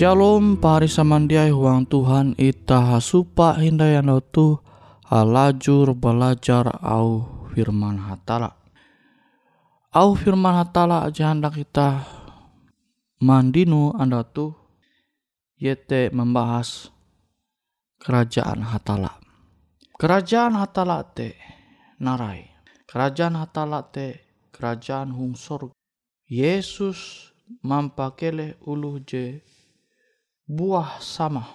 Shalom pari samandiai huang Tuhan ita hasupa hindayano tu halajur belajar au firman hatala. Au firman hatala aja hendak kita mandinu anda tu yete membahas kerajaan hatala. Kerajaan hatala te narai. Kerajaan hatala te kerajaan hung sorga. Yesus mampakele ulu je buah sama.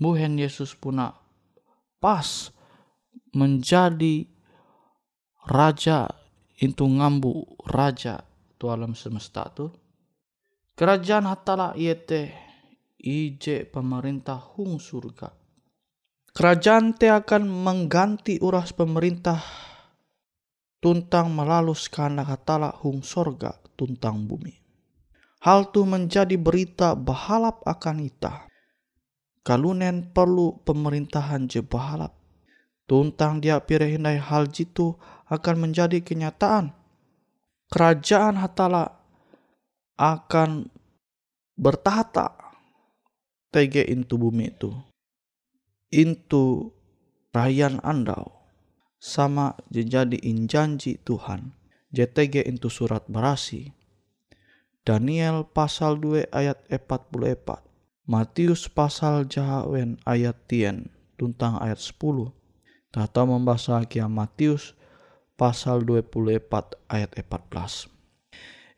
Buhen Yesus puna pas menjadi raja itu ngambu raja tu alam semesta tu. Kerajaan hatala iete ije pemerintah hung surga. Kerajaan te akan mengganti uras pemerintah tuntang melalus karena hatala hung sorga tuntang bumi. Hal tu menjadi berita bahalap akan ita. Kalunen perlu pemerintahan je bahalap. Tuntang dia pirehindai hal jitu akan menjadi kenyataan. Kerajaan hatala akan bertahta tege intu bumi itu. Intu rayan andau sama jadi injanji Tuhan. JTG intu surat berasi. Daniel pasal 2 ayat 44. Matius pasal jahawen ayat tien tuntang ayat 10. Tata membaca kia Matius pasal 24 ayat 14.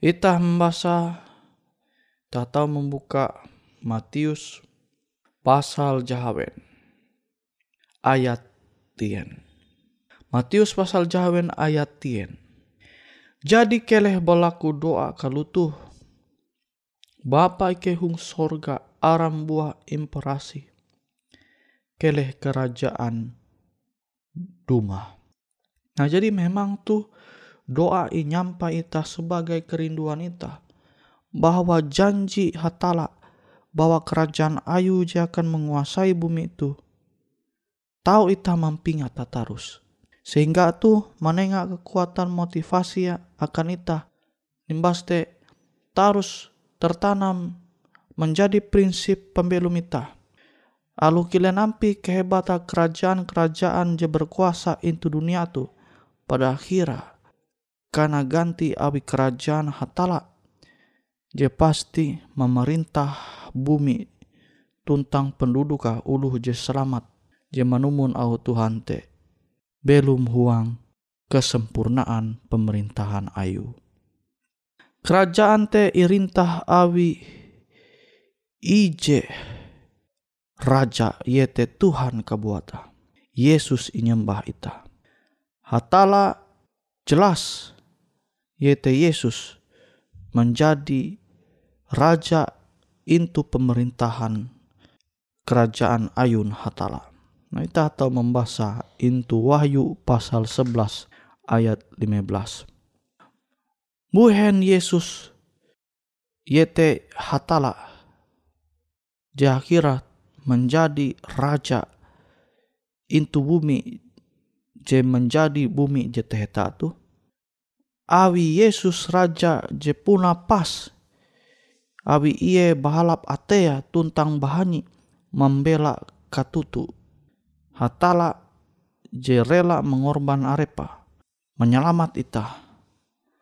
Itah membaca tata membuka Matius pasal jahawen ayat tien. Matius pasal jahawen ayat tien. Jadi keleh balaku doa kalutuh. Bapa ike hung sorga aram buah imperasi. Keleh kerajaan duma. Nah jadi memang tuh doa ini nyampa ita sebagai kerinduan ita bahwa janji hatala bahwa kerajaan ayu dia akan menguasai bumi itu. Tahu ita mampinga tatarus. Sehingga tuh menengah kekuatan motivasi akan ita. Nimbas te tarus tertanam menjadi prinsip pembelum ita Alu kalian nampi kehebatan kerajaan-kerajaan je berkuasa itu dunia tu pada akhirnya karena ganti awi kerajaan hatala je pasti memerintah bumi tuntang penduduk uluh je selamat je manumun au Tuhan te belum huang kesempurnaan pemerintahan ayu. Kerajaan te irintah awi ije Raja yete Tuhan kabuata. Yesus inyembah ita. Hatala jelas yete Yesus menjadi raja intu pemerintahan kerajaan ayun hatala. Nah kita tahu membaca intu Wahyu pasal 11 ayat 15. Buhen Yesus yete hatala jahirat menjadi raja intu bumi je menjadi bumi je teheta tu. Awi Yesus raja je puna pas awi iye bahalap atea tuntang bahani membela katutu. Hatala je rela mengorban arepa menyelamat ita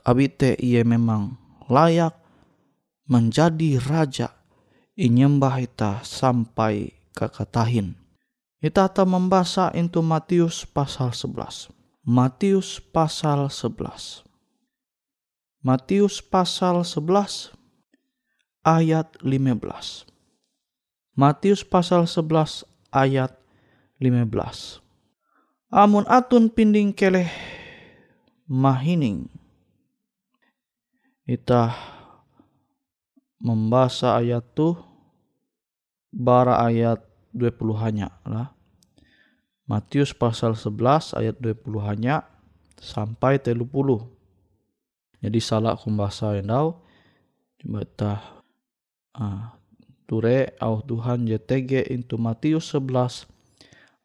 awi te iye memang layak menjadi raja inyembah ita sampai kakatahin. Ita ta membaca into Matius pasal 11. Matius pasal 11. Matius pasal 11 ayat 15. Matius pasal 11 ayat 15. Amun atun pinding keleh mahining. Ita membaca ayat tuh bara ayat 20 hanya lah. Matius pasal 11 ayat 20 hanya sampai 30. Jadi salah kumbasa tahu. Coba tah ah, ture au Tuhan JTG into Matius 11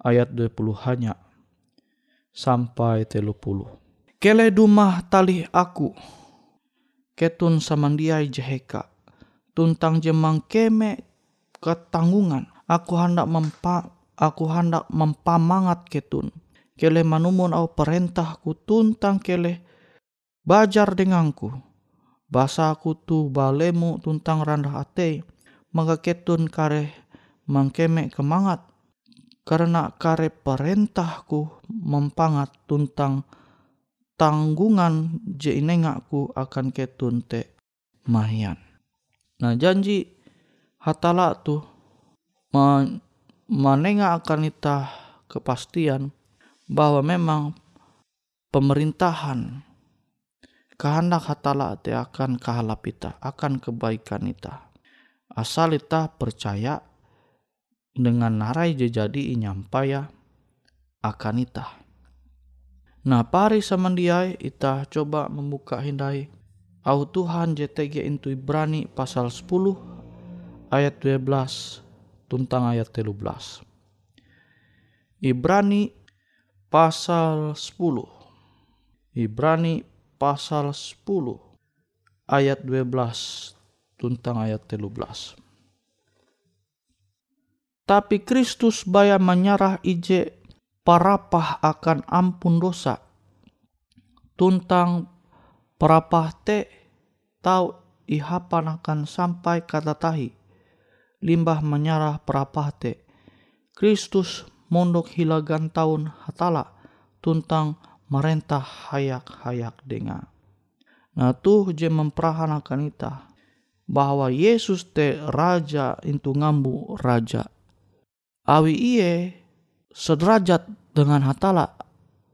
ayat 20 hanya sampai 30. Kele dumah tali aku ketun samandiai jeheka tuntang jemang keme ketanggungan. Aku hendak mempa aku hendak mempamangat ketun. Kele manumun au perintahku tuntang kele bajar denganku. Basa aku tu balemu tuntang randah ate. Maka ketun kare mangkeme kemangat. Karena kare perintahku mempangat tuntang tanggungan je inengaku akan ketun te mahian. Nah janji hatala tuh manenga akan ita kepastian bahwa memang pemerintahan kehendak hatala te akan kahalap ita, akan kebaikan ita. Asal ita percaya dengan narai jadi inyampaya akan ita. Nah pari samandiai ita coba membuka hindai au Tuhan JTG intu Ibrani pasal 10 ayat 12 tentang ayat 13. Ibrani pasal 10. Ibrani pasal 10 ayat 12 tentang ayat 13. Tapi Kristus baya menyarah ije parapah akan ampun dosa. Tuntang parapah te tau ihapan akan sampai kata tahi. Limbah menyarah parapah te. Kristus mondok hilagan tahun hatala tuntang merentah hayak-hayak dengar. Nah tuh je memperahanakan ita bahwa Yesus te raja itu ngambu raja awi iye sederajat dengan hatala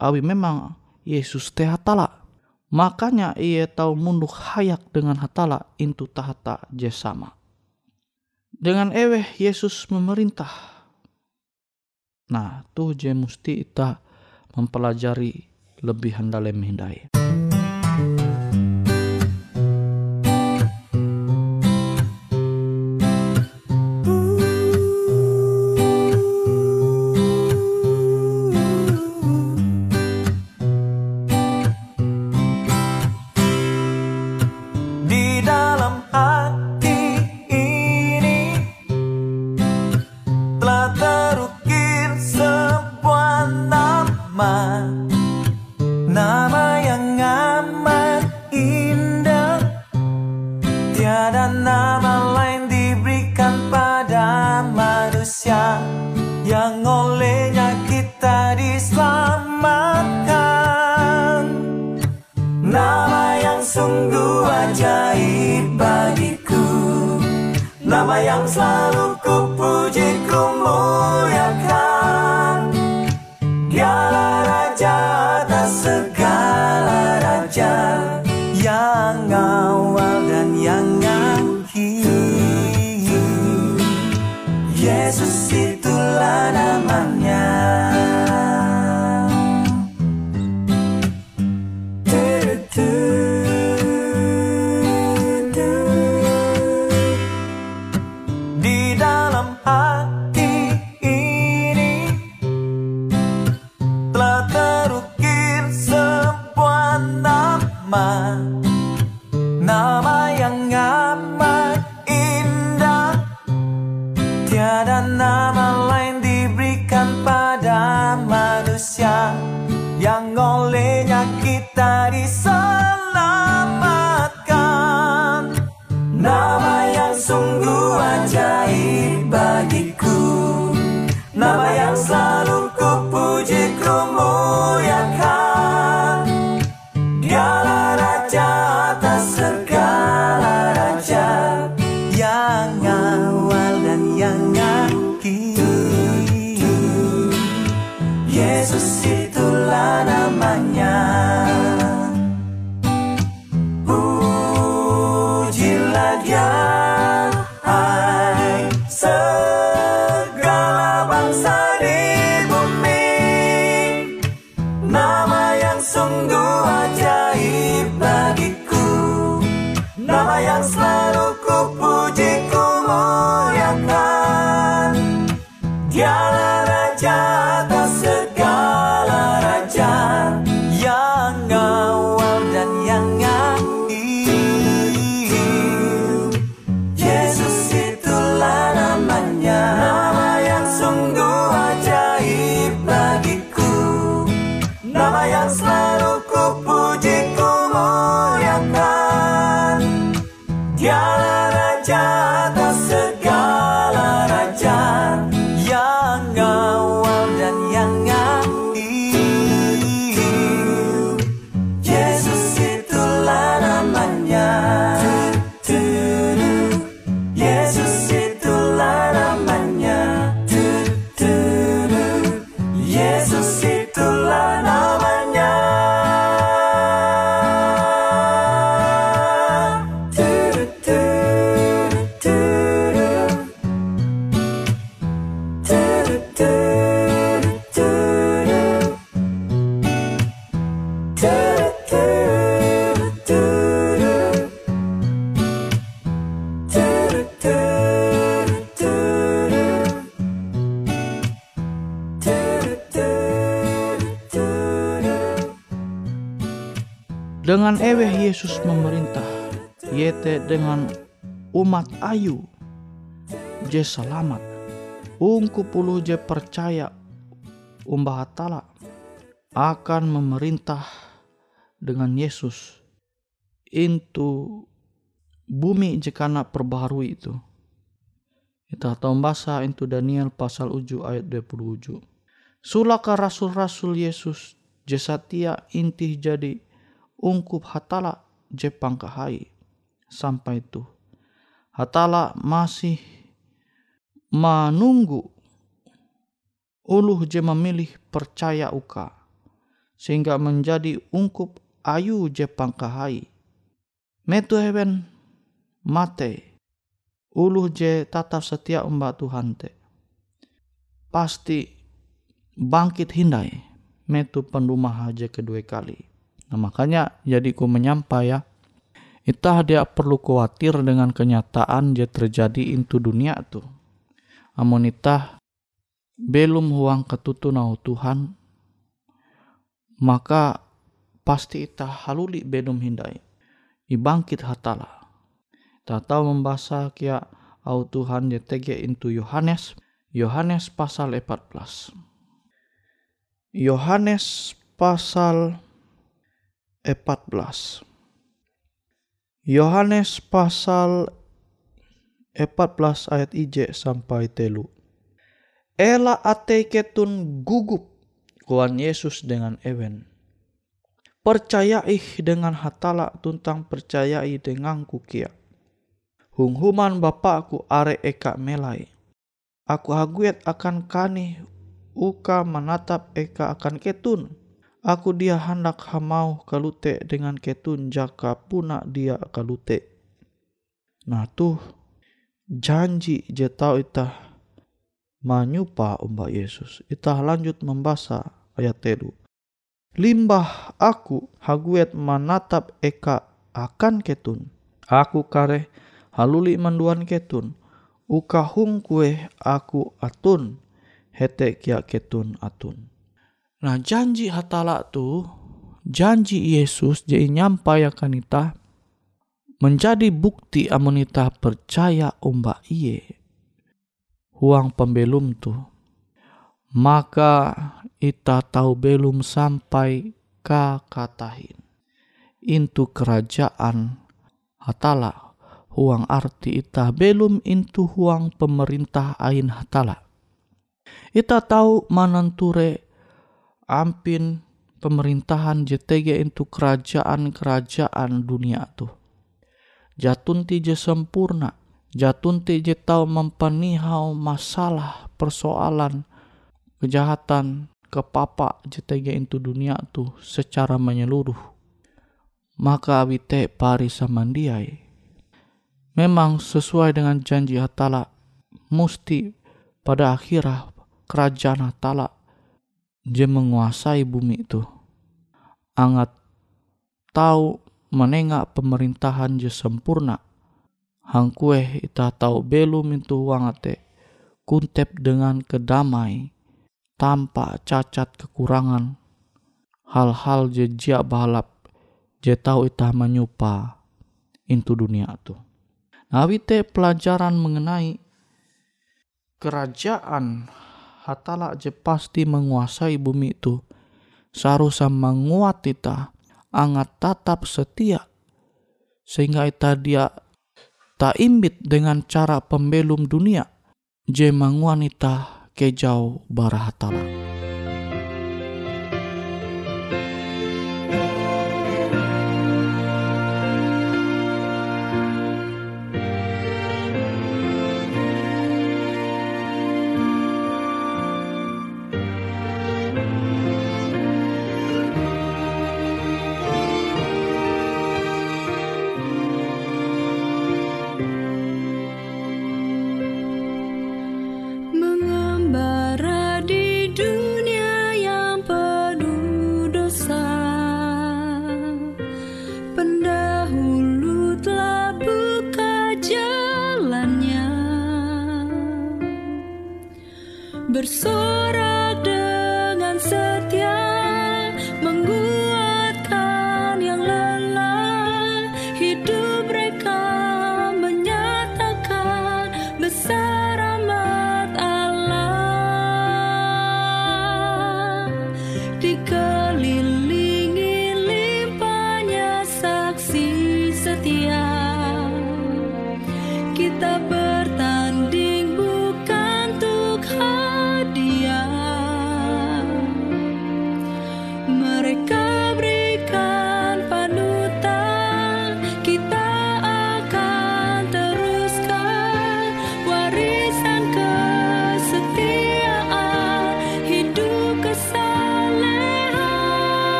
awi memang Yesus teh hatala makanya iye tahu munduk hayak dengan hatala intu tahta jesama dengan eweh Yesus memerintah. Nah tuh je musti ita mempelajari lebih hendale mihindai. Nama yang selalu ku puji olehnya kita diselamatkan. Nama yang sungguh ajaib. Yeah. Dengan eweh Yesus memerintah, yete dengan umat ayu, je selamat. Ungku puluh je percaya umbah hatala akan memerintah dengan Yesus into bumi jekana perbaharui itu. Kita tahu bahasa itu Daniel pasal uju ayat 27. Sulaka rasul-rasul Yesus jesatia inti jadi ungkup hatala jepang kahai sampai itu. Hatala masih menunggu uluh je memilih percaya uka sehingga menjadi ungkup ayu je pangkahai. Metu heaven mate uluh je tatap setia umba Tuhan te. Pasti bangkit hindai metu pendumah aja kedua kali. Nah makanya jadi ku menyampai ya. Itah dia perlu khawatir dengan kenyataan je terjadi into dunia tuh. Amun itah belum huang ketutu nau Tuhan maka pasti itah haluli belum hindai ibangkit hatala tak tahu membaca kia au Tuhan JTG into Yohanes Yohanes pasal 14 Yohanes pasal 14 Yohanes pasal 14 ayat IJ sampai telu Ela ate ketun gugup kuan Yesus dengan ewen. Percayai dengan hatala tuntang percayai dengan kukia. Hunghuman bapakku are eka melai. Aku haguet akan kani uka menatap eka akan ketun. Aku dia hendak hamau kalute dengan ketun jaka puna dia kalute. Nah tuh janji je tau itah manyupa umbak Yesus. Itah lanjut membaca ayat telu. Limbah aku haguet menatap eka akan ketun. Aku kare haluli manduan ketun. Uka hung kue aku atun. Hete kia ketun atun. Nah janji hatala tu, janji Yesus jadi nyampai akan ita menjadi bukti amunita percaya umbak iye huang pembelum tu. Maka ita tahu belum sampai ka katahin. Intu kerajaan hatala huang arti ita belum intu huang pemerintah ain hatala. Ita tahu mananture ampin pemerintahan JTG itu kerajaan-kerajaan dunia tu. Jatun tije sempurna Jatun je tahu mempenihau masalah persoalan kejahatan ke papa JTG itu dunia tu secara menyeluruh. Maka awite pari samandiai. Memang sesuai dengan janji Hatala musti pada akhirah kerajaan Hatala je menguasai bumi itu. Angat tahu menengak pemerintahan je sempurna hang kue ita tahu belum itu ate kuntep dengan kedamai tanpa cacat kekurangan hal-hal jejak balap je tahu ita menyupa into dunia tu. Nah, pelajaran mengenai kerajaan hatala je pasti menguasai bumi itu. Seharusnya menguat ita angat tatap setia. Sehingga ita dia tak imbit dengan cara pembelum dunia, jemang wanita kejau barahatala. dengan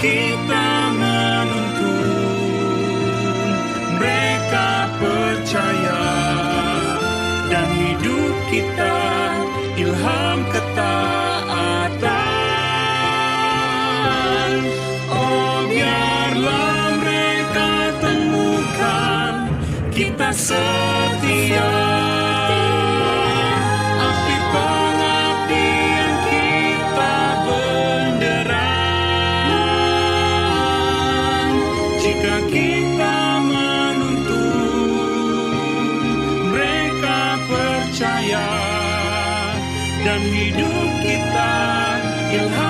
kita menuntun. Mereka percaya dan hidup kita ilham ketaatan. Oh biarlah mereka temukan kita setia hidup kita. Ilham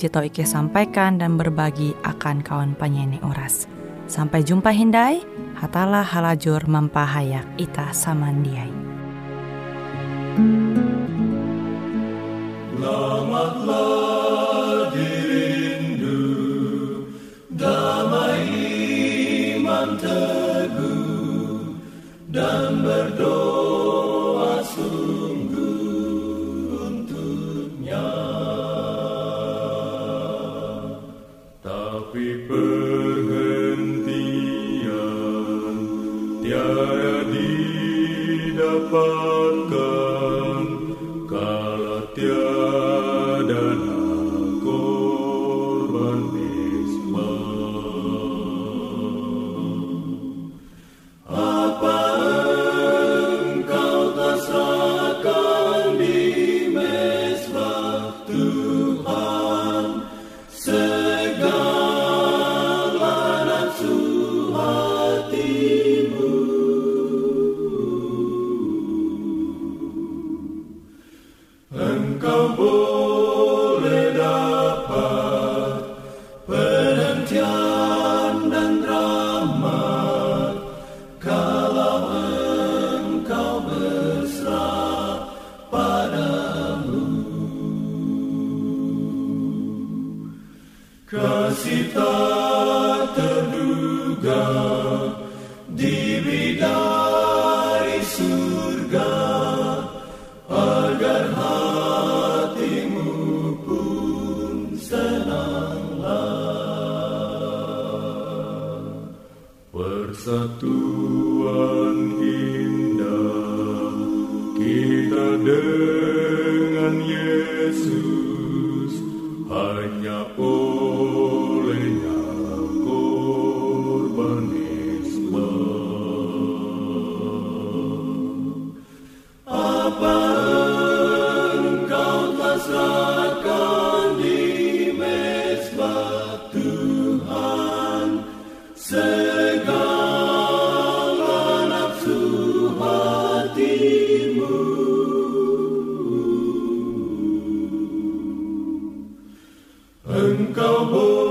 jito Ike sampaikan dan berbagi akan kawan penyanyi Uras. Sampai jumpa Hindai, hatalah halajur mempahayak ita samandiai. Tapi above God. nunca